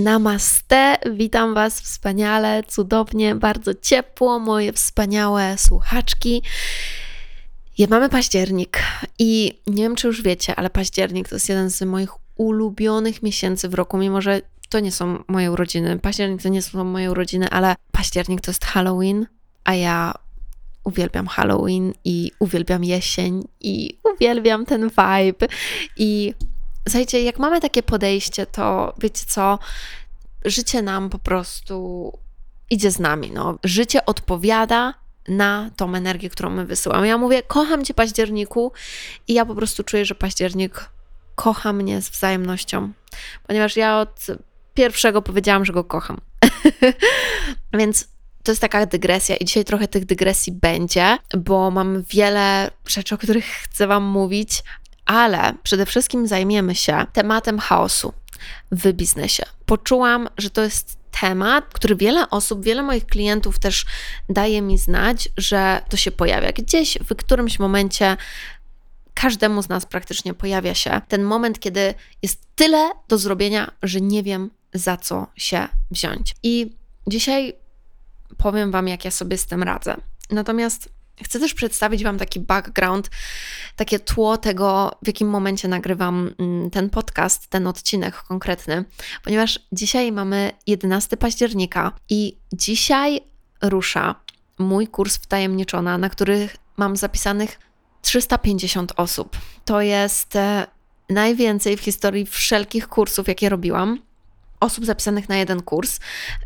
Namaste, witam Was wspaniale, cudownie, bardzo ciepło, moje wspaniałe słuchaczki. Ja mamy październik i nie wiem, czy już wiecie, ale październik to jest jeden z moich ulubionych miesięcy w roku, mimo że to nie są moje urodziny. Październik to nie są moje urodziny, ale październik to jest Halloween, a ja uwielbiam Halloween i uwielbiam jesień i uwielbiam ten vibe i Słuchajcie, jak mamy takie podejście, to wiecie co, życie nam po prostu idzie z nami. No. Życie odpowiada na tą energię, którą my wysyłamy. Ja mówię, kocham cię październiku i ja po prostu czuję, że październik kocha mnie z wzajemnością, ponieważ ja od pierwszego powiedziałam, że go kocham. Więc to jest taka dygresja i dzisiaj trochę tych dygresji będzie, bo mam wiele rzeczy, o których chcę Wam mówić, ale przede wszystkim zajmiemy się tematem chaosu w biznesie. Poczułam, że to jest temat, który wiele osób, wiele moich klientów też daje mi znać, że to się pojawia. Gdzieś w którymś momencie każdemu z nas praktycznie pojawia się ten moment, kiedy jest tyle do zrobienia, że nie wiem za co się wziąć. I dzisiaj powiem Wam, jak ja sobie z tym radzę. Natomiast Chcę też przedstawić Wam taki background, takie tło tego, w jakim momencie nagrywam mm, ten podcast, ten odcinek konkretny, ponieważ dzisiaj mamy 11 października i dzisiaj rusza mój kurs Wtajemniczona, na których mam zapisanych 350 osób. To jest e, najwięcej w historii wszelkich kursów, jakie robiłam osób zapisanych na jeden kurs.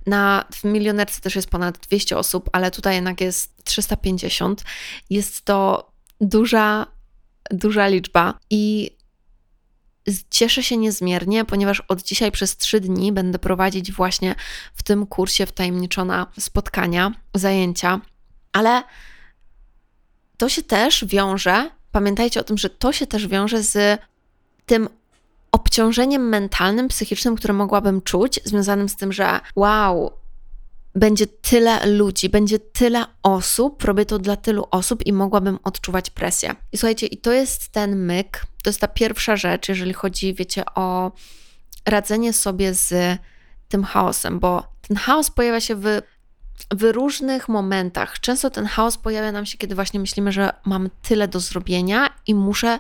Na, w milionerce też jest ponad 200 osób, ale tutaj jednak jest 350. Jest to duża, duża liczba i cieszę się niezmiernie, ponieważ od dzisiaj przez trzy dni będę prowadzić właśnie w tym kursie wtajemniczona spotkania, zajęcia, ale to się też wiąże, pamiętajcie o tym, że to się też wiąże z tym obciążeniem mentalnym, psychicznym, które mogłabym czuć, związanym z tym, że wow, będzie tyle ludzi, będzie tyle osób, robię to dla tylu osób i mogłabym odczuwać presję. I słuchajcie, i to jest ten myk, to jest ta pierwsza rzecz, jeżeli chodzi, wiecie, o radzenie sobie z tym chaosem, bo ten chaos pojawia się w, w różnych momentach. Często ten chaos pojawia nam się, kiedy właśnie myślimy, że mam tyle do zrobienia i muszę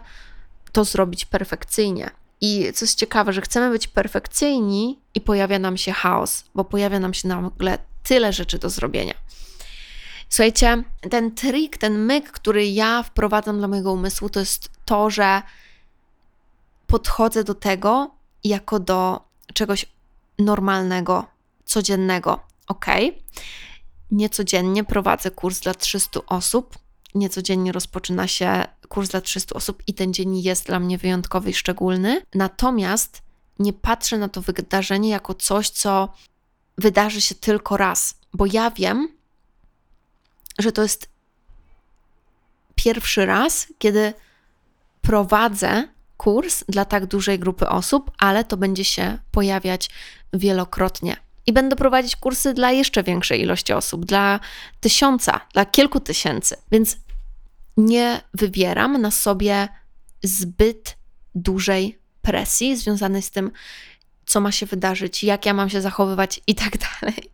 to zrobić perfekcyjnie. I co jest ciekawe, że chcemy być perfekcyjni i pojawia nam się chaos, bo pojawia nam się nagle tyle rzeczy do zrobienia. Słuchajcie, ten trik, ten myk, który ja wprowadzam dla mojego umysłu, to jest to, że podchodzę do tego jako do czegoś normalnego, codziennego. Ok, niecodziennie prowadzę kurs dla 300 osób, niecodziennie rozpoczyna się kurs dla 300 osób i ten dzień jest dla mnie wyjątkowy i szczególny. Natomiast nie patrzę na to wydarzenie jako coś, co wydarzy się tylko raz, bo ja wiem, że to jest pierwszy raz, kiedy prowadzę kurs dla tak dużej grupy osób, ale to będzie się pojawiać wielokrotnie. I będę prowadzić kursy dla jeszcze większej ilości osób, dla tysiąca, dla kilku tysięcy. Więc nie wywieram na sobie zbyt dużej presji związanej z tym, co ma się wydarzyć, jak ja mam się zachowywać i tak dalej.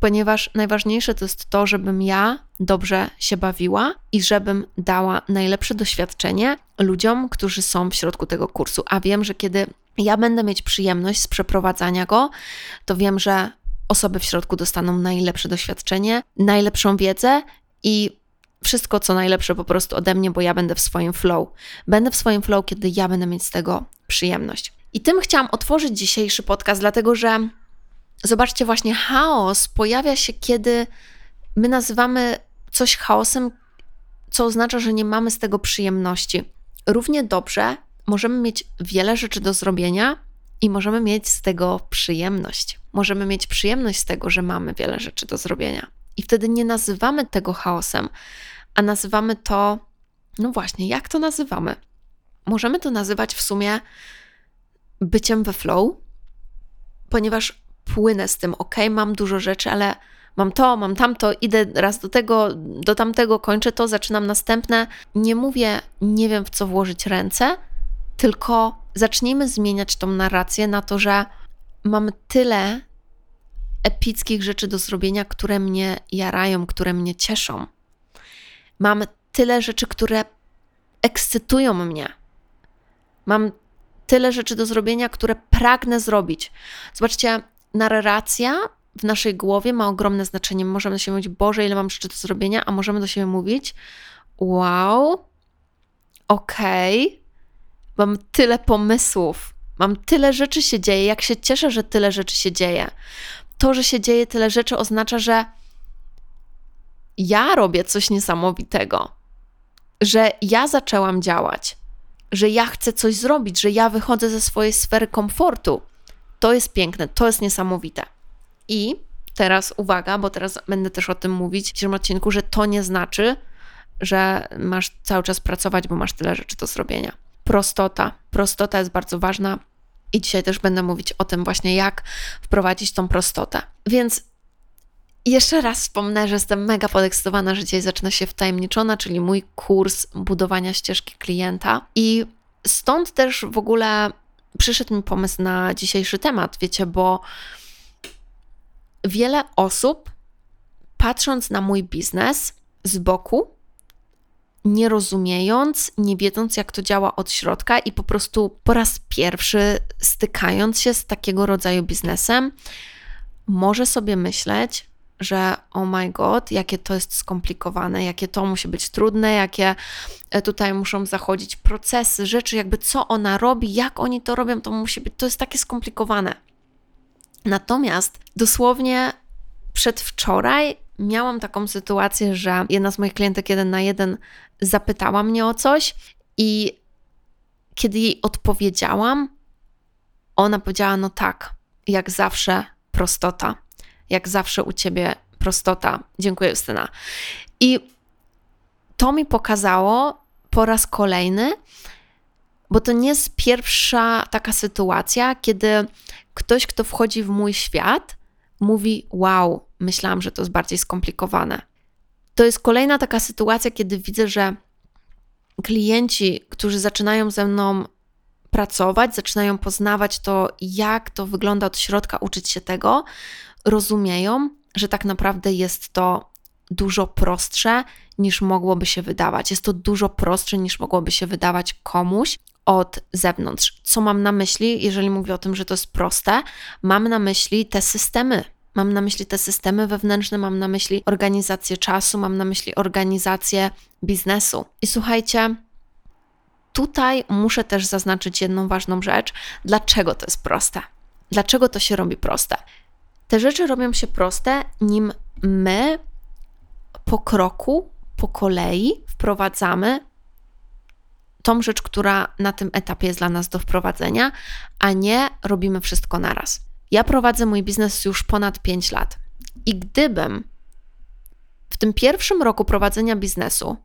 Ponieważ najważniejsze to jest to, żebym ja dobrze się bawiła i żebym dała najlepsze doświadczenie ludziom, którzy są w środku tego kursu. A wiem, że kiedy ja będę mieć przyjemność z przeprowadzania go, to wiem, że osoby w środku dostaną najlepsze doświadczenie, najlepszą wiedzę i wszystko, co najlepsze po prostu ode mnie, bo ja będę w swoim flow. Będę w swoim flow, kiedy ja będę mieć z tego przyjemność. I tym chciałam otworzyć dzisiejszy podcast, dlatego że zobaczcie, właśnie chaos pojawia się, kiedy my nazywamy coś chaosem, co oznacza, że nie mamy z tego przyjemności. Równie dobrze możemy mieć wiele rzeczy do zrobienia i możemy mieć z tego przyjemność. Możemy mieć przyjemność z tego, że mamy wiele rzeczy do zrobienia. I wtedy nie nazywamy tego chaosem, a nazywamy to, no właśnie, jak to nazywamy? Możemy to nazywać w sumie byciem we flow, ponieważ płynę z tym, ok, mam dużo rzeczy, ale mam to, mam tamto, idę raz do tego, do tamtego, kończę to, zaczynam następne. Nie mówię, nie wiem w co włożyć ręce, tylko zacznijmy zmieniać tą narrację na to, że mam tyle epickich rzeczy do zrobienia, które mnie jarają, które mnie cieszą. Mam tyle rzeczy, które ekscytują mnie. Mam tyle rzeczy do zrobienia, które pragnę zrobić. Zobaczcie, narracja w naszej głowie ma ogromne znaczenie. Możemy do siebie mówić, Boże, ile mam rzeczy do zrobienia, a możemy do siebie mówić, wow, okej, okay, mam tyle pomysłów, mam tyle rzeczy się dzieje, jak się cieszę, że tyle rzeczy się dzieje. To, że się dzieje tyle rzeczy, oznacza, że ja robię coś niesamowitego, że ja zaczęłam działać, że ja chcę coś zrobić, że ja wychodzę ze swojej sfery komfortu. To jest piękne, to jest niesamowite. I teraz uwaga, bo teraz będę też o tym mówić w dzisiejszym odcinku, że to nie znaczy, że masz cały czas pracować, bo masz tyle rzeczy do zrobienia. Prostota. Prostota jest bardzo ważna i dzisiaj też będę mówić o tym właśnie, jak wprowadzić tą prostotę. Więc jeszcze raz wspomnę, że jestem mega podekscytowana, że dzisiaj zaczyna się wtajemniczona, czyli mój kurs budowania ścieżki klienta. I stąd też w ogóle przyszedł mi pomysł na dzisiejszy temat, wiecie, bo wiele osób, patrząc na mój biznes z boku, nie rozumiejąc, nie wiedząc, jak to działa od środka, i po prostu po raz pierwszy stykając się z takiego rodzaju biznesem, może sobie myśleć, że oh my god, jakie to jest skomplikowane, jakie to musi być trudne, jakie e, tutaj muszą zachodzić procesy, rzeczy, jakby co ona robi, jak oni to robią, to musi być, to jest takie skomplikowane. Natomiast dosłownie przedwczoraj miałam taką sytuację, że jedna z moich klientek jeden na jeden zapytała mnie o coś i kiedy jej odpowiedziałam, ona powiedziała: No tak, jak zawsze prostota jak zawsze u ciebie prostota. Dziękuję, Justyna. I to mi pokazało po raz kolejny, bo to nie jest pierwsza taka sytuacja, kiedy ktoś, kto wchodzi w mój świat, mówi: Wow, myślałam, że to jest bardziej skomplikowane. To jest kolejna taka sytuacja, kiedy widzę, że klienci, którzy zaczynają ze mną pracować, zaczynają poznawać to, jak to wygląda od środka, uczyć się tego, rozumieją, że tak naprawdę jest to dużo prostsze niż mogłoby się wydawać. Jest to dużo prostsze niż mogłoby się wydawać komuś od zewnątrz. Co mam na myśli, jeżeli mówię o tym, że to jest proste? Mam na myśli te systemy. Mam na myśli te systemy wewnętrzne, mam na myśli organizację czasu, mam na myśli organizację biznesu. I słuchajcie, tutaj muszę też zaznaczyć jedną ważną rzecz. Dlaczego to jest proste? Dlaczego to się robi proste? Te rzeczy robią się proste, nim my po kroku, po kolei wprowadzamy tą rzecz, która na tym etapie jest dla nas do wprowadzenia, a nie robimy wszystko naraz. Ja prowadzę mój biznes już ponad 5 lat i gdybym w tym pierwszym roku prowadzenia biznesu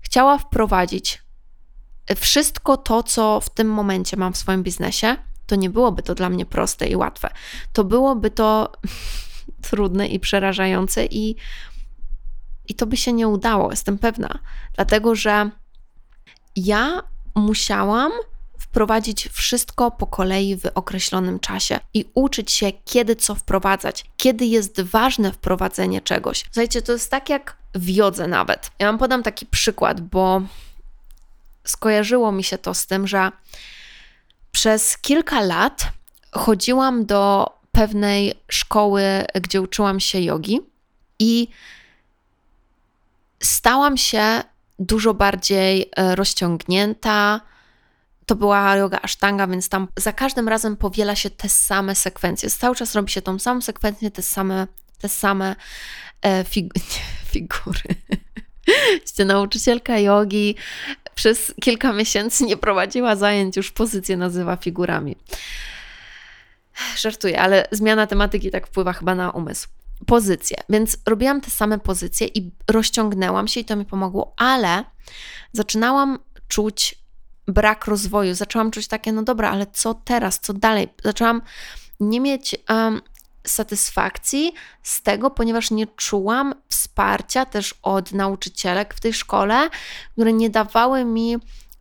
chciała wprowadzić wszystko to, co w tym momencie mam w swoim biznesie, to nie byłoby to dla mnie proste i łatwe. To byłoby to trudne i przerażające, i, i to by się nie udało, jestem pewna. Dlatego, że ja musiałam wprowadzić wszystko po kolei w określonym czasie i uczyć się, kiedy co wprowadzać, kiedy jest ważne wprowadzenie czegoś. Słuchajcie, to jest tak jak w jodze nawet. Ja wam podam taki przykład, bo skojarzyło mi się to z tym, że przez kilka lat chodziłam do pewnej szkoły, gdzie uczyłam się jogi i stałam się dużo bardziej e, rozciągnięta. To była yoga ashtanga, więc tam za każdym razem powiela się te same sekwencje. Cały czas robi się tą samą sekwencję, te same, te same e, fig figury. Nauczycielka jogi przez kilka miesięcy nie prowadziła zajęć, już pozycję nazywa figurami. Żartuję, ale zmiana tematyki tak wpływa chyba na umysł. Pozycje. Więc robiłam te same pozycje i rozciągnęłam się i to mi pomogło, ale zaczynałam czuć brak rozwoju. Zaczęłam czuć takie, no dobra, ale co teraz, co dalej? Zaczęłam nie mieć um, satysfakcji z tego, ponieważ nie czułam wsparcia też od nauczycielek w tej szkole, które nie dawały mi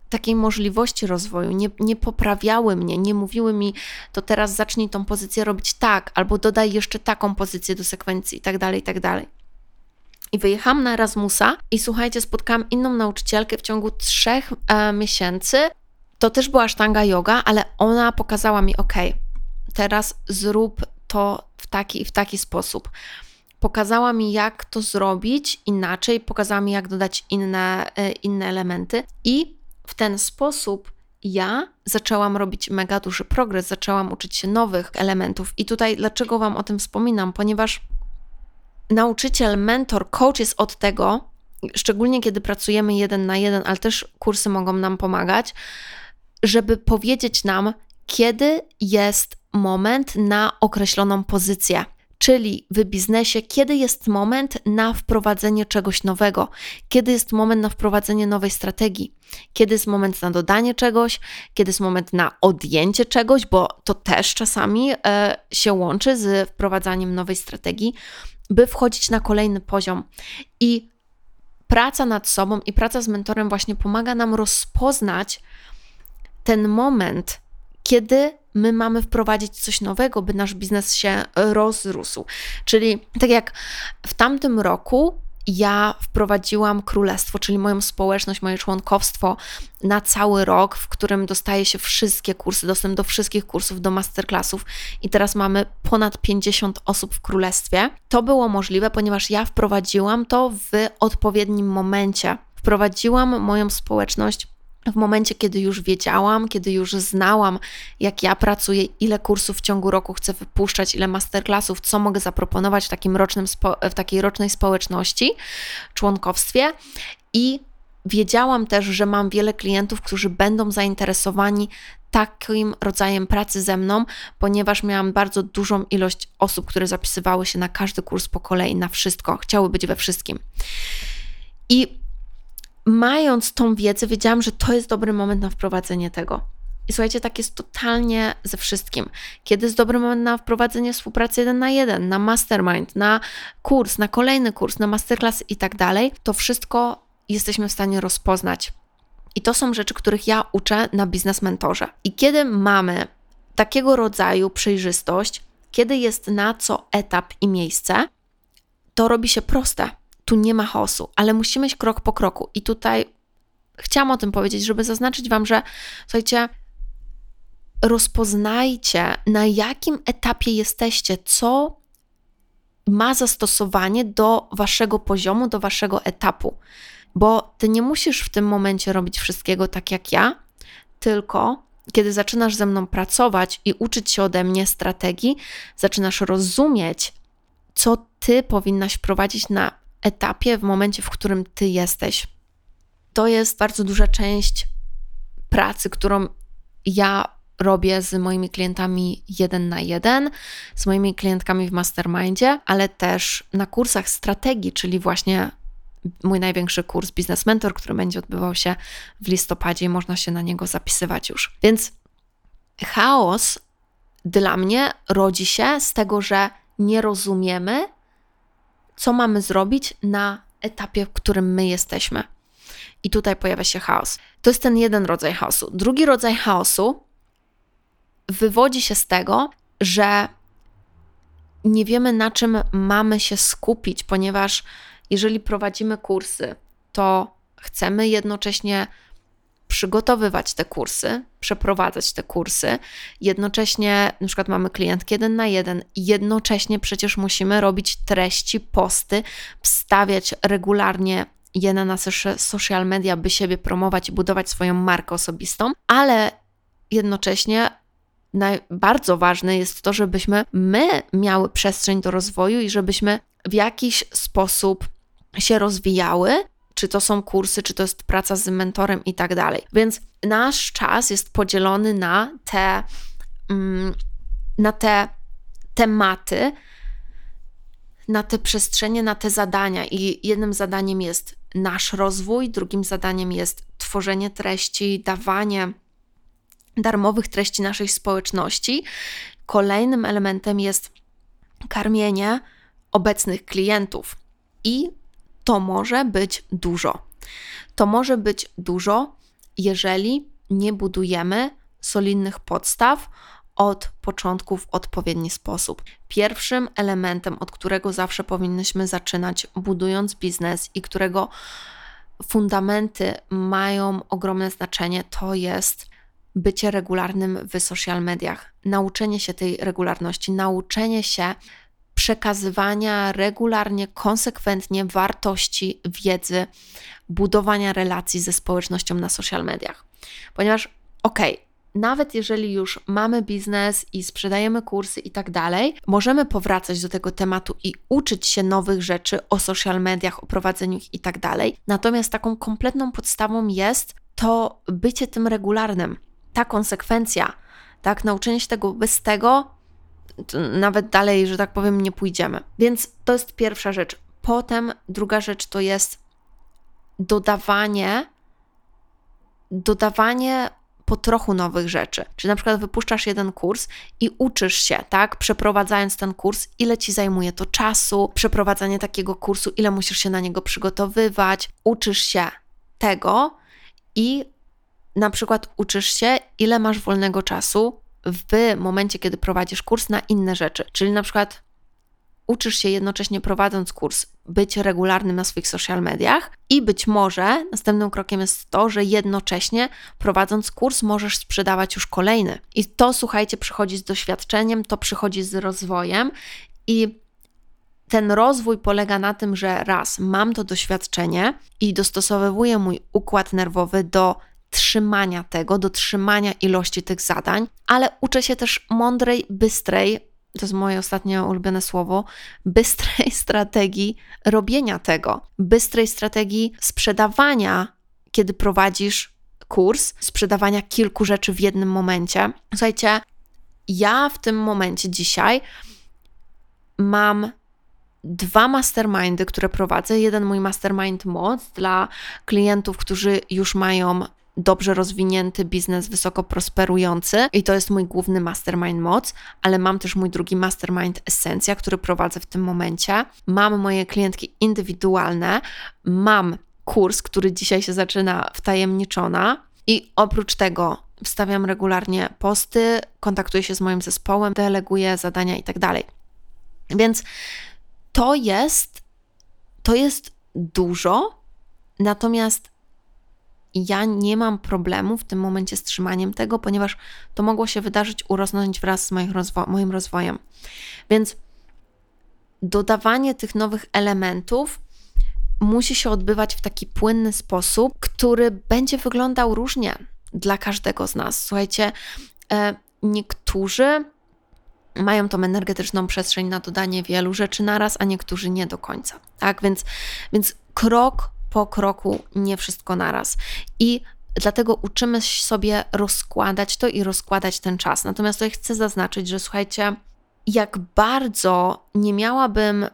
takiej możliwości rozwoju, nie, nie poprawiały mnie, nie mówiły mi, to teraz zacznij tą pozycję robić tak, albo dodaj jeszcze taką pozycję do sekwencji, i tak dalej, i tak dalej. I wyjechałam na Erasmusa i słuchajcie, spotkałam inną nauczycielkę w ciągu trzech e, miesięcy. To też była sztanga yoga, ale ona pokazała mi, ok, teraz zrób to w taki i w taki sposób. Pokazała mi, jak to zrobić inaczej, pokazała mi, jak dodać inne, e, inne elementy, i w ten sposób ja zaczęłam robić mega duży progres, zaczęłam uczyć się nowych elementów. I tutaj dlaczego Wam o tym wspominam? Ponieważ nauczyciel, mentor, coach jest od tego, szczególnie kiedy pracujemy jeden na jeden, ale też kursy mogą nam pomagać, żeby powiedzieć nam, kiedy jest moment na określoną pozycję. Czyli w biznesie, kiedy jest moment na wprowadzenie czegoś nowego, kiedy jest moment na wprowadzenie nowej strategii, kiedy jest moment na dodanie czegoś, kiedy jest moment na odjęcie czegoś, bo to też czasami e, się łączy z wprowadzaniem nowej strategii, by wchodzić na kolejny poziom. I praca nad sobą i praca z mentorem właśnie pomaga nam rozpoznać ten moment, kiedy my mamy wprowadzić coś nowego, by nasz biznes się rozrósł. Czyli tak jak w tamtym roku ja wprowadziłam królestwo, czyli moją społeczność, moje członkowstwo na cały rok, w którym dostaje się wszystkie kursy, dostęp do wszystkich kursów, do masterclassów i teraz mamy ponad 50 osób w królestwie. To było możliwe, ponieważ ja wprowadziłam to w odpowiednim momencie. Wprowadziłam moją społeczność w momencie, kiedy już wiedziałam, kiedy już znałam, jak ja pracuję, ile kursów w ciągu roku chcę wypuszczać, ile masterclassów, co mogę zaproponować w, takim rocznym, w takiej rocznej społeczności, członkowstwie i wiedziałam też, że mam wiele klientów, którzy będą zainteresowani takim rodzajem pracy ze mną, ponieważ miałam bardzo dużą ilość osób, które zapisywały się na każdy kurs po kolei, na wszystko, chciały być we wszystkim. I mając tą wiedzę, wiedziałam, że to jest dobry moment na wprowadzenie tego. I słuchajcie, tak jest totalnie ze wszystkim. Kiedy jest dobry moment na wprowadzenie współpracy jeden na jeden, na mastermind, na kurs, na kolejny kurs, na masterclass i tak dalej, to wszystko jesteśmy w stanie rozpoznać. I to są rzeczy, których ja uczę na biznes mentorze. I kiedy mamy takiego rodzaju przejrzystość, kiedy jest na co etap i miejsce, to robi się proste tu nie ma chaosu, ale musimy iść krok po kroku. I tutaj chciałam o tym powiedzieć, żeby zaznaczyć Wam, że słuchajcie, rozpoznajcie, na jakim etapie jesteście, co ma zastosowanie do Waszego poziomu, do Waszego etapu. Bo Ty nie musisz w tym momencie robić wszystkiego tak jak ja, tylko kiedy zaczynasz ze mną pracować i uczyć się ode mnie strategii, zaczynasz rozumieć, co Ty powinnaś wprowadzić na etapie, w momencie, w którym ty jesteś. To jest bardzo duża część pracy, którą ja robię z moimi klientami jeden na jeden, z moimi klientkami w mastermindzie, ale też na kursach strategii, czyli właśnie mój największy kurs Business Mentor, który będzie odbywał się w listopadzie i można się na niego zapisywać już. Więc chaos dla mnie rodzi się z tego, że nie rozumiemy co mamy zrobić na etapie, w którym my jesteśmy. I tutaj pojawia się chaos. To jest ten jeden rodzaj chaosu. Drugi rodzaj chaosu wywodzi się z tego, że nie wiemy, na czym mamy się skupić, ponieważ jeżeli prowadzimy kursy, to chcemy jednocześnie przygotowywać te kursy, przeprowadzać te kursy. Jednocześnie, na przykład mamy klientki jeden na jeden, jednocześnie przecież musimy robić treści, posty, wstawiać regularnie je na nasze social media, by siebie promować i budować swoją markę osobistą, ale jednocześnie bardzo ważne jest to, żebyśmy my miały przestrzeń do rozwoju i żebyśmy w jakiś sposób się rozwijały, czy to są kursy, czy to jest praca z mentorem i tak dalej. Więc nasz czas jest podzielony na te, mm, na te tematy, na te przestrzenie, na te zadania. I jednym zadaniem jest nasz rozwój, drugim zadaniem jest tworzenie treści, dawanie darmowych treści naszej społeczności. Kolejnym elementem jest karmienie obecnych klientów. I to może być dużo. To może być dużo, jeżeli nie budujemy solidnych podstaw od początku w odpowiedni sposób. Pierwszym elementem, od którego zawsze powinnyśmy zaczynać, budując biznes i którego fundamenty mają ogromne znaczenie, to jest bycie regularnym w social mediach, nauczenie się tej regularności, nauczenie się przekazywania regularnie, konsekwentnie wartości, wiedzy, budowania relacji ze społecznością na social mediach. Ponieważ, okej, okay, nawet jeżeli już mamy biznes i sprzedajemy kursy i tak dalej, możemy powracać do tego tematu i uczyć się nowych rzeczy o social mediach, o prowadzeniu ich i tak dalej. Natomiast taką kompletną podstawą jest to bycie tym regularnym, ta konsekwencja, tak, nauczenie się tego bez tego nawet dalej, że tak powiem, nie pójdziemy. Więc to jest pierwsza rzecz. Potem druga rzecz to jest dodawanie, dodawanie po trochu nowych rzeczy. Czyli na przykład wypuszczasz jeden kurs i uczysz się, tak, przeprowadzając ten kurs, ile ci zajmuje to czasu, przeprowadzanie takiego kursu, ile musisz się na niego przygotowywać, uczysz się tego i na przykład uczysz się, ile masz wolnego czasu w momencie, kiedy prowadzisz kurs na inne rzeczy. Czyli na przykład uczysz się jednocześnie prowadząc kurs być regularnym na swoich social mediach i być może następnym krokiem jest to, że jednocześnie prowadząc kurs możesz sprzedawać już kolejny. I to słuchajcie, przychodzi z doświadczeniem, to przychodzi z rozwojem i ten rozwój polega na tym, że raz mam to doświadczenie i dostosowuję mój układ nerwowy do trzymania tego, do trzymania ilości tych zadań, ale uczę się też mądrej, bystrej, to jest moje ostatnie ulubione słowo, bystrej strategii robienia tego, bystrej strategii sprzedawania, kiedy prowadzisz kurs, sprzedawania kilku rzeczy w jednym momencie. Słuchajcie, ja w tym momencie dzisiaj mam dwa mastermindy, które prowadzę. Jeden mój mastermind moc dla klientów, którzy już mają dobrze rozwinięty biznes, wysoko prosperujący i to jest mój główny mastermind moc, ale mam też mój drugi mastermind esencja, który prowadzę w tym momencie. Mam moje klientki indywidualne, mam kurs, który dzisiaj się zaczyna wtajemniczona i oprócz tego wstawiam regularnie posty, kontaktuję się z moim zespołem, deleguję zadania i tak. Więc to jest to jest dużo, natomiast ja nie mam problemu w tym momencie z trzymaniem tego, ponieważ to mogło się wydarzyć, urosnąć wraz z rozwo moim rozwojem. Więc dodawanie tych nowych elementów musi się odbywać w taki płynny sposób, który będzie wyglądał różnie dla każdego z nas. Słuchajcie, e, niektórzy mają tą energetyczną przestrzeń na dodanie wielu rzeczy naraz, a niektórzy nie do końca. Tak więc, więc krok po kroku, nie wszystko naraz. I dlatego uczymy sobie rozkładać to i rozkładać ten czas. Natomiast tutaj chcę zaznaczyć, że słuchajcie, jak bardzo nie miałabym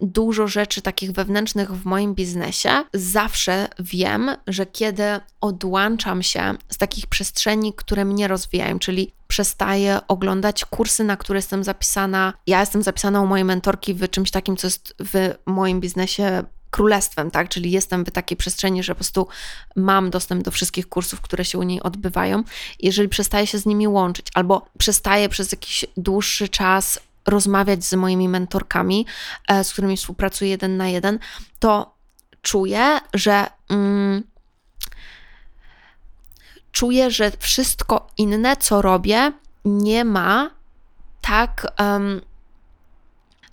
dużo rzeczy takich wewnętrznych w moim biznesie, zawsze wiem, że kiedy odłączam się z takich przestrzeni, które mnie rozwijają, czyli przestaję oglądać kursy, na które jestem zapisana. Ja jestem zapisana u mojej mentorki w czymś takim, co jest w moim biznesie królestwem, tak? Czyli jestem w takiej przestrzeni, że po prostu mam dostęp do wszystkich kursów, które się u niej odbywają. Jeżeli przestaję się z nimi łączyć, albo przestaję przez jakiś dłuższy czas rozmawiać z moimi mentorkami, e, z którymi współpracuję jeden na jeden, to czuję, że. Mm, czuję, że wszystko inne, co robię, nie ma tak um,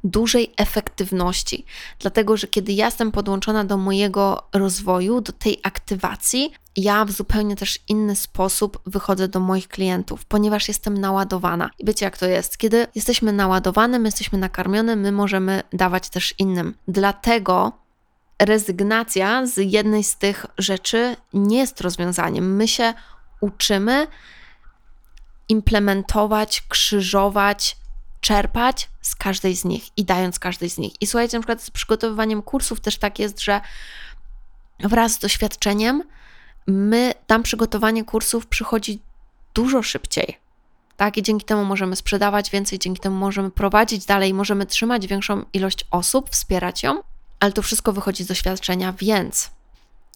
dużej efektywności. Dlatego, że kiedy ja jestem podłączona do mojego rozwoju, do tej aktywacji, ja w zupełnie też inny sposób wychodzę do moich klientów, ponieważ jestem naładowana. I wiecie, jak to jest? Kiedy jesteśmy naładowane, my jesteśmy nakarmione, my możemy dawać też innym. Dlatego rezygnacja z jednej z tych rzeczy nie jest rozwiązaniem. My się uczymy implementować, krzyżować, czerpać z każdej z nich i dając każdej z nich. I słuchajcie, na przykład z przygotowywaniem kursów też tak jest, że wraz z doświadczeniem my, tam przygotowanie kursów przychodzi dużo szybciej. Tak, i dzięki temu możemy sprzedawać więcej, dzięki temu możemy prowadzić dalej, możemy trzymać większą ilość osób, wspierać ją, ale to wszystko wychodzi z doświadczenia, więc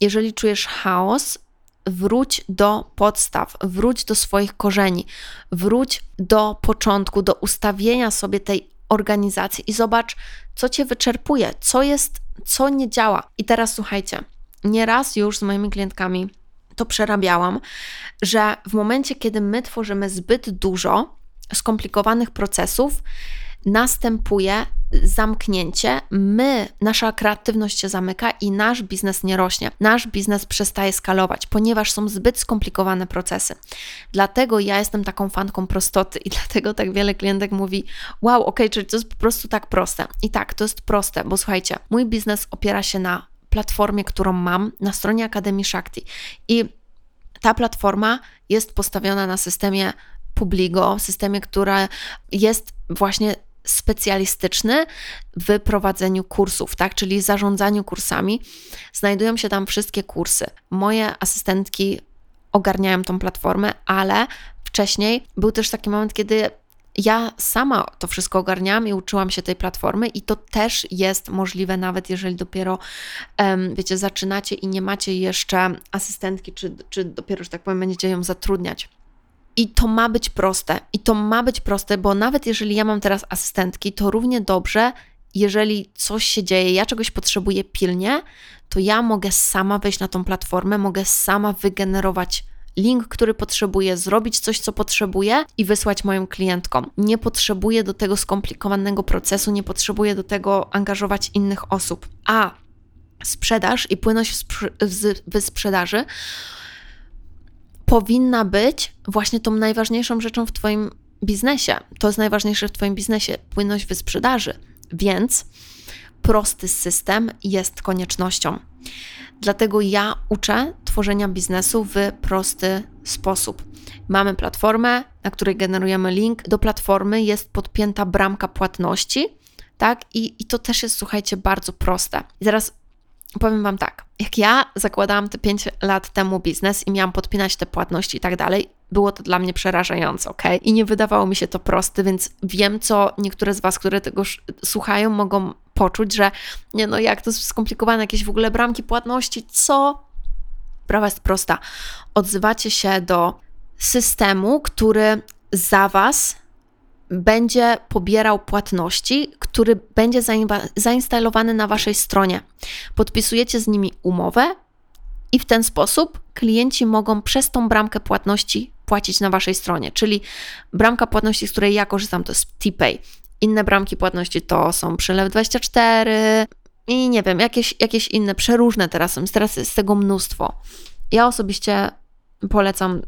jeżeli czujesz chaos, wróć do podstaw, wróć do swoich korzeni, wróć do początku, do ustawienia sobie tej organizacji i zobacz, co cię wyczerpuje, co jest, co nie działa. I teraz słuchajcie, nieraz już z moimi klientkami to przerabiałam, że w momencie, kiedy my tworzymy zbyt dużo skomplikowanych procesów, następuje zamknięcie, my, nasza kreatywność się zamyka i nasz biznes nie rośnie. Nasz biznes przestaje skalować, ponieważ są zbyt skomplikowane procesy. Dlatego ja jestem taką fanką prostoty i dlatego tak wiele klientek mówi: Wow, ok, czyli to jest po prostu tak proste. I tak, to jest proste, bo słuchajcie, mój biznes opiera się na platformie, którą mam na stronie Akademii Shakti. I ta platforma jest postawiona na systemie Publigo, systemie, które jest właśnie specjalistyczny w prowadzeniu kursów, tak, czyli zarządzaniu kursami. Znajdują się tam wszystkie kursy. Moje asystentki ogarniają tą platformę, ale wcześniej był też taki moment, kiedy ja sama to wszystko ogarniałam i uczyłam się tej platformy, i to też jest możliwe, nawet jeżeli dopiero, wiecie, zaczynacie i nie macie jeszcze asystentki, czy, czy dopiero, że tak powiem, będziecie ją zatrudniać. I to ma być proste. I to ma być proste, bo nawet jeżeli ja mam teraz asystentki, to równie dobrze, jeżeli coś się dzieje, ja czegoś potrzebuję pilnie, to ja mogę sama wejść na tą platformę, mogę sama wygenerować link, który potrzebuję, zrobić coś, co potrzebuję i wysłać moim klientkom. Nie potrzebuję do tego skomplikowanego procesu, nie potrzebuję do tego angażować innych osób. A sprzedaż i płynność w, sprzedaży powinna być właśnie tą najważniejszą rzeczą w Twoim biznesie. To jest najważniejsze w Twoim biznesie płynność wysprzedaży. Więc prosty system jest koniecznością. Dlatego ja uczę tworzenia biznesu w prosty sposób. Mamy platformę, na której generujemy link. Do platformy jest podpięta bramka płatności, tak? I, i to też jest, słuchajcie, bardzo proste. I powiem Wam tak, jak ja zakładałam te 5 lat temu biznes i miałam podpinać te płatności i tak dalej, było to dla mnie przerażające, ok? I nie wydawało mi się to proste, więc wiem, co niektóre z Was, które tego słuchają, mogą poczuć, że nie no, jak to jest skomplikowane, jakieś w ogóle bramki płatności, co? Sprawa jest prosta. Odzywacie się do systemu, który za Was będzie pobierał płatności, który będzie zainstalowany na Waszej stronie. Podpisujecie z nimi umowę i w ten sposób klienci mogą przez tą bramkę płatności płacić na Waszej stronie. Czyli bramka płatności, z której ja korzystam, to jest TPay. Inne bramki płatności to są Przelew24 i nie wiem, jakieś, jakieś inne, przeróżne teraz są. Teraz jest tego mnóstwo. Ja osobiście polecam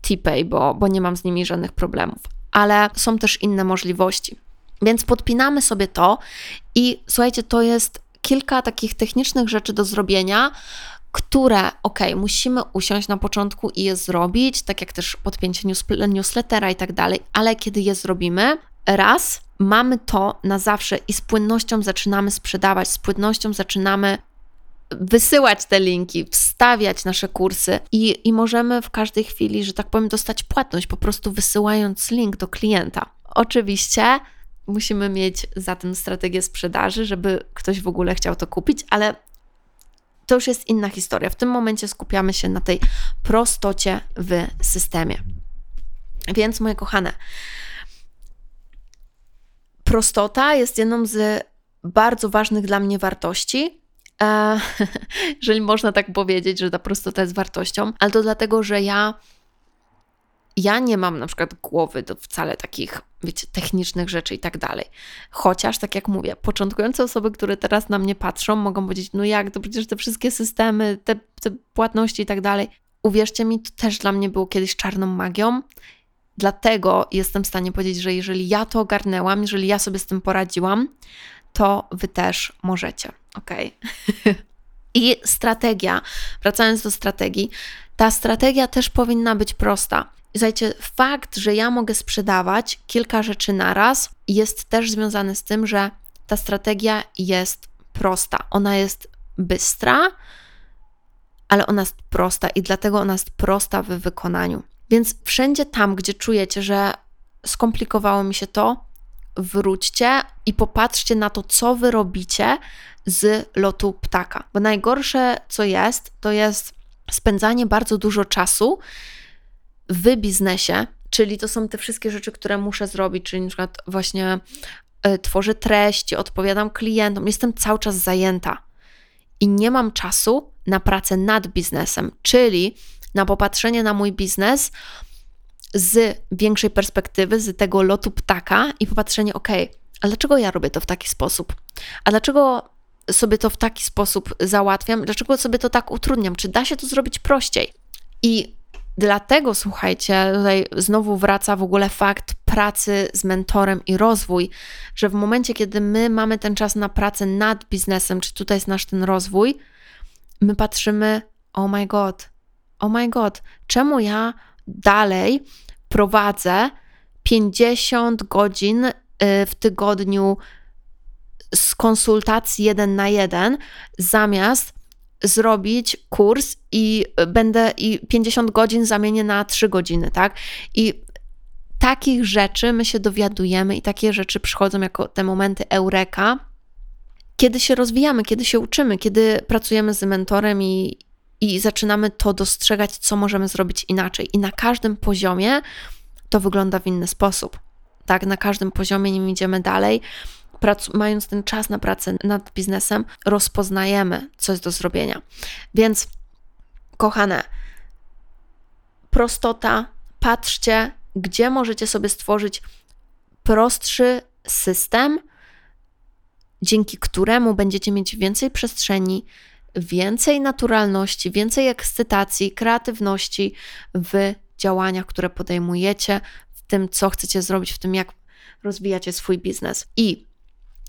TPay, bo, bo nie mam z nimi żadnych problemów ale są też inne możliwości. Więc podpinamy sobie to i słuchajcie, to jest kilka takich technicznych rzeczy do zrobienia, które, ok, musimy usiąść na początku i je zrobić, tak jak też podpięcie newslettera i tak dalej, ale kiedy je zrobimy, raz, mamy to na zawsze i z płynnością zaczynamy sprzedawać, z płynnością zaczynamy wysyłać te linki, wstawiać nasze kursy i, i możemy w każdej chwili, że tak powiem, dostać płatność, po prostu wysyłając link do klienta. Oczywiście musimy mieć za tym strategię sprzedaży, żeby ktoś w ogóle chciał to kupić, ale to już jest inna historia. W tym momencie skupiamy się na tej prostocie w systemie. Więc, moje kochane, prostota jest jedną z bardzo ważnych dla mnie wartości. E, jeżeli można tak powiedzieć, że ta prostota jest wartością, ale to dlatego, że ja ja nie mam na przykład głowy do wcale takich, wiecie, technicznych rzeczy i tak dalej. Chociaż, tak jak mówię, początkujące osoby, które teraz na mnie patrzą, mogą powiedzieć, no jak, to przecież te wszystkie systemy, te, te płatności i tak dalej. Uwierzcie mi, to też dla mnie było kiedyś czarną magią. Dlatego jestem w stanie powiedzieć, że jeżeli ja to ogarnęłam, jeżeli ja sobie z tym poradziłam, to wy też możecie. Ok. I strategia, wracając do strategii, ta strategia też powinna być prosta. Słuchajcie, fakt, że ja mogę sprzedawać kilka rzeczy naraz, jest też związany z tym, że ta strategia jest prosta. Ona jest bystra, ale ona jest prosta i dlatego ona jest prosta w wykonaniu. Więc wszędzie tam, gdzie czujecie, że skomplikowało mi się to, wróćcie i popatrzcie na to, co wy robicie z lotu ptaka. Bo najgorsze, co jest, to jest spędzanie bardzo dużo czasu w biznesie, czyli to są te wszystkie rzeczy, które muszę zrobić, czyli na przykład właśnie y, tworzę treści, odpowiadam klientom, jestem cały czas zajęta i nie mam czasu na pracę nad biznesem, czyli na popatrzenie na mój biznes z większej perspektywy, z tego lotu ptaka i popatrzenie, ok, ale dlaczego ja robię to w taki sposób? A dlaczego sobie to w taki sposób załatwiam? Dlaczego sobie to tak utrudniam? Czy da się to zrobić prościej? I Dlatego, słuchajcie, tutaj znowu wraca w ogóle fakt pracy z mentorem i rozwój, że w momencie, kiedy my mamy ten czas na pracę nad biznesem, czy tutaj jest nasz ten rozwój, my patrzymy, oh my god, oh my god, czemu ja dalej prowadzę 50 godzin y, w tygodniu z konsultacji jeden na jeden, zamiast zrobić kurs i będę i 50 godzin zamienię na 3 godziny, tak? I takich rzeczy my się dowiadujemy i takie rzeczy przychodzą jako te momenty eureka, kiedy się rozwijamy, kiedy się uczymy, kiedy pracujemy z mentorem i, i zaczynamy to dostrzegać, co możemy zrobić inaczej. I na każdym poziomie to wygląda w inny sposób. Tak, na każdym poziomie, nim idziemy dalej, prac- mając ten czas na pracę nad biznesem, rozpoznajemy, co jest do zrobienia. Więc, kochane, prostota, patrzcie, gdzie możecie sobie stworzyć prostszy system, dzięki któremu będziecie mieć więcej przestrzeni, więcej naturalności, więcej ekscytacji, kreatywności w działaniach, które podejmujecie, w tym, co chcecie zrobić, w tym, jak rozwijacie swój biznes. I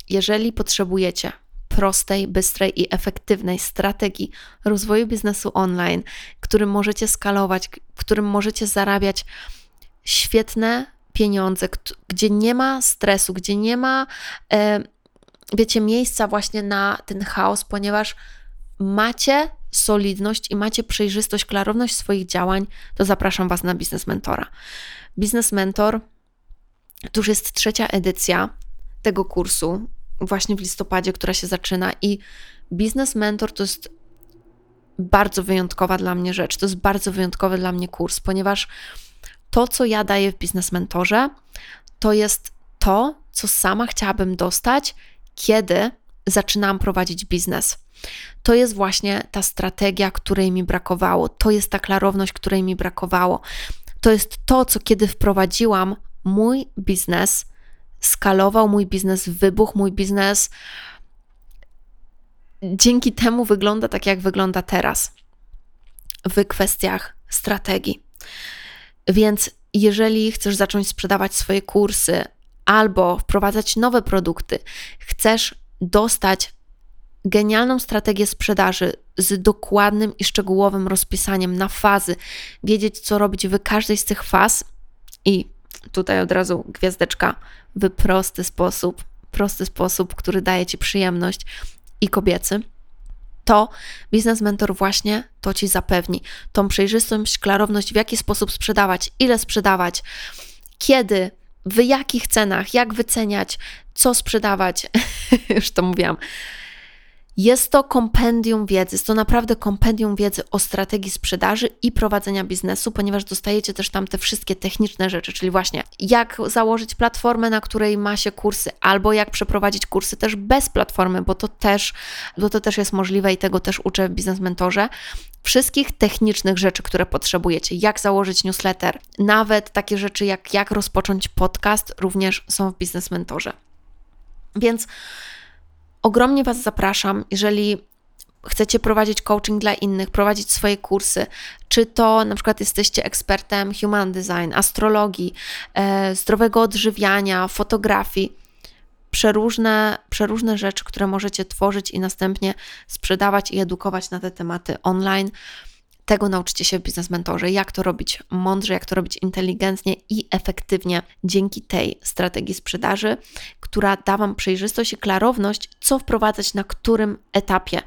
jeżeli potrzebujecie prostej, bystrej i efektywnej strategii rozwoju biznesu online, którym możecie skalować, którym możecie zarabiać świetne pieniądze, gdzie nie ma stresu, gdzie nie ma, e, wiecie, miejsca właśnie na ten chaos, ponieważ macie solidność i macie przejrzystość, klarowność swoich działań, to zapraszam Was na Biznes Mentora. Biznes Mentor to już jest trzecia edycja tego kursu właśnie w listopadzie, która się zaczyna i Biznes Mentor to jest bardzo wyjątkowa dla mnie rzecz, to jest bardzo wyjątkowy dla mnie kurs, ponieważ to, co ja daję w Biznes Mentorze, to jest to, co sama chciałabym dostać, kiedy zaczynałam prowadzić biznes. To jest właśnie ta strategia, której mi brakowało, to jest ta klarowność, której mi brakowało. To jest to, co kiedy wprowadziłam mój biznes, skalował mój biznes, wybuchł mój biznes. Dzięki temu wygląda tak, jak wygląda teraz w kwestiach strategii. Więc jeżeli chcesz zacząć sprzedawać swoje kursy albo wprowadzać nowe produkty, chcesz dostać genialną strategię sprzedaży z dokładnym i szczegółowym rozpisaniem na fazy, wiedzieć, co robić w każdej z tych faz i tutaj od razu gwiazdeczka w prosty sposób, prosty sposób, który daje Ci przyjemność i kobiecy, to biznes mentor właśnie to Ci zapewni. Tą przejrzystość, klarowność, w jaki sposób sprzedawać, ile sprzedawać, kiedy, w jakich cenach, jak wyceniać, co sprzedawać, już to mówiłam. Jest to kompendium wiedzy, jest to naprawdę kompendium wiedzy o strategii sprzedaży i prowadzenia biznesu, ponieważ dostajecie też tam te wszystkie techniczne rzeczy, czyli właśnie jak założyć platformę, na której ma się kursy, albo jak przeprowadzić kursy też bez platformy, bo to też, bo to też jest możliwe i tego też uczę w Biznes Mentorze wszystkich technicznych rzeczy, które potrzebujecie, jak założyć newsletter, nawet takie rzeczy jak jak rozpocząć podcast, również są w Biznes Mentorze. Więc ogromnie Was zapraszam, jeżeli chcecie prowadzić coaching dla innych, prowadzić swoje kursy, czy to na przykład jesteście ekspertem human design, astrologii, e, zdrowego odżywiania, fotografii, przeróżne, przeróżne rzeczy, które możecie tworzyć i następnie sprzedawać i edukować na te tematy online. Tego nauczycie się Biznes Mentorze, jak to robić mądrze, jak to robić inteligentnie i efektywnie dzięki tej strategii sprzedaży, która da Wam przejrzystość i klarowność, co wprowadzać na którym etapie.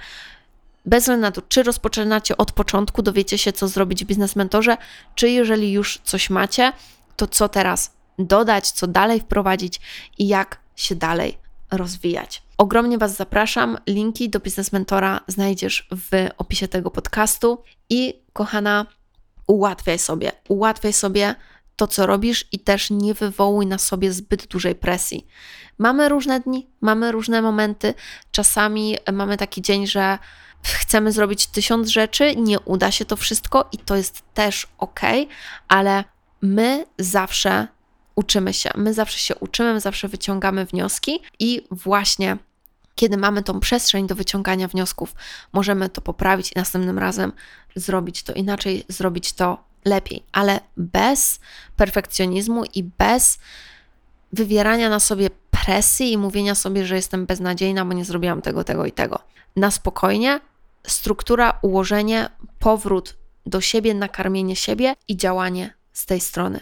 Bez względu na to, czy rozpoczynacie od początku, dowiecie się, co zrobić w Biznes Mentorze, czy jeżeli już coś macie, to co teraz dodać, co dalej wprowadzić i jak się dalej rozwijać. Ogromnie Was zapraszam. Linki do Biznes Mentora znajdziesz w opisie tego podcastu. I kochana, ułatwiaj sobie, ułatwiaj sobie to, co robisz i też nie wywołuj na sobie zbyt dużej presji. Mamy różne dni, mamy różne momenty. Czasami mamy taki dzień, że chcemy zrobić tysiąc rzeczy, nie uda się to wszystko i to jest też ok, ale my zawsze uczymy się. My zawsze się uczymy, my zawsze wyciągamy wnioski i właśnie kiedy mamy tą przestrzeń do wyciągania wniosków, możemy to poprawić i następnym razem zrobić to inaczej, zrobić to lepiej, ale bez perfekcjonizmu i bez wywierania na sobie presji i mówienia sobie, że jestem beznadziejna, bo nie zrobiłam tego, tego i tego. Na spokojnie, struktura, ułożenie, powrót do siebie, nakarmienie siebie i działanie z tej strony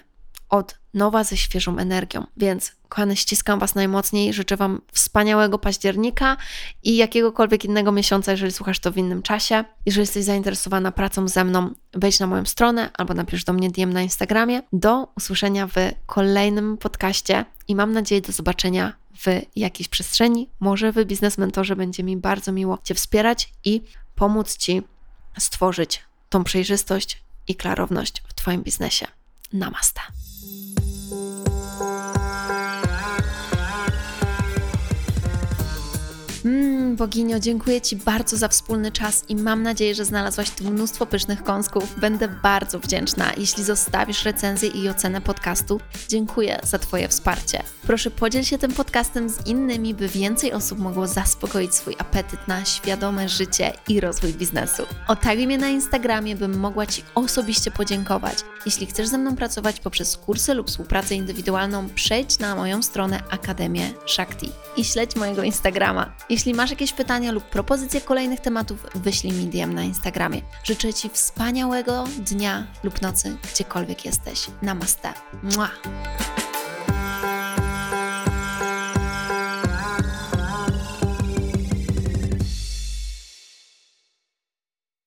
od nowa ze świeżą energią. Więc, kochane, ściskam Was najmocniej. Życzę Wam wspaniałego października i jakiegokolwiek innego miesiąca, jeżeli słuchasz to w innym czasie. Jeżeli jesteś zainteresowana pracą ze mną, wejdź na moją stronę albo napisz do mnie DM na Instagramie. Do usłyszenia w kolejnym podcaście i mam nadzieję do zobaczenia w jakiejś przestrzeni. Może w Biznes Mentorze będzie mi bardzo miło Cię wspierać i pomóc Ci stworzyć tą przejrzystość i klarowność w Twoim biznesie. Namaste. Boginio, dziękuję Ci bardzo za wspólny czas i mam nadzieję, że znalazłaś tu mnóstwo pysznych kąsków. Będę bardzo wdzięczna, jeśli zostawisz recenzję i ocenę podcastu. Dziękuję za Twoje wsparcie. Proszę podziel się tym podcastem z innymi, by więcej osób mogło zaspokoić swój apetyt na świadome życie i rozwój biznesu. Otaguj mnie na Instagramie, bym mogła Ci osobiście podziękować. Jeśli chcesz ze mną pracować poprzez kursy lub współpracę indywidualną, przejdź na moją stronę Akademię Shakti i śledź mojego Instagrama. Jeśli masz jakieś pytania lub propozycje kolejnych tematów, wyślij mi DM na Instagramie. Życzę Ci wspaniałego dnia lub nocy, gdziekolwiek jesteś. Namaste. Mua.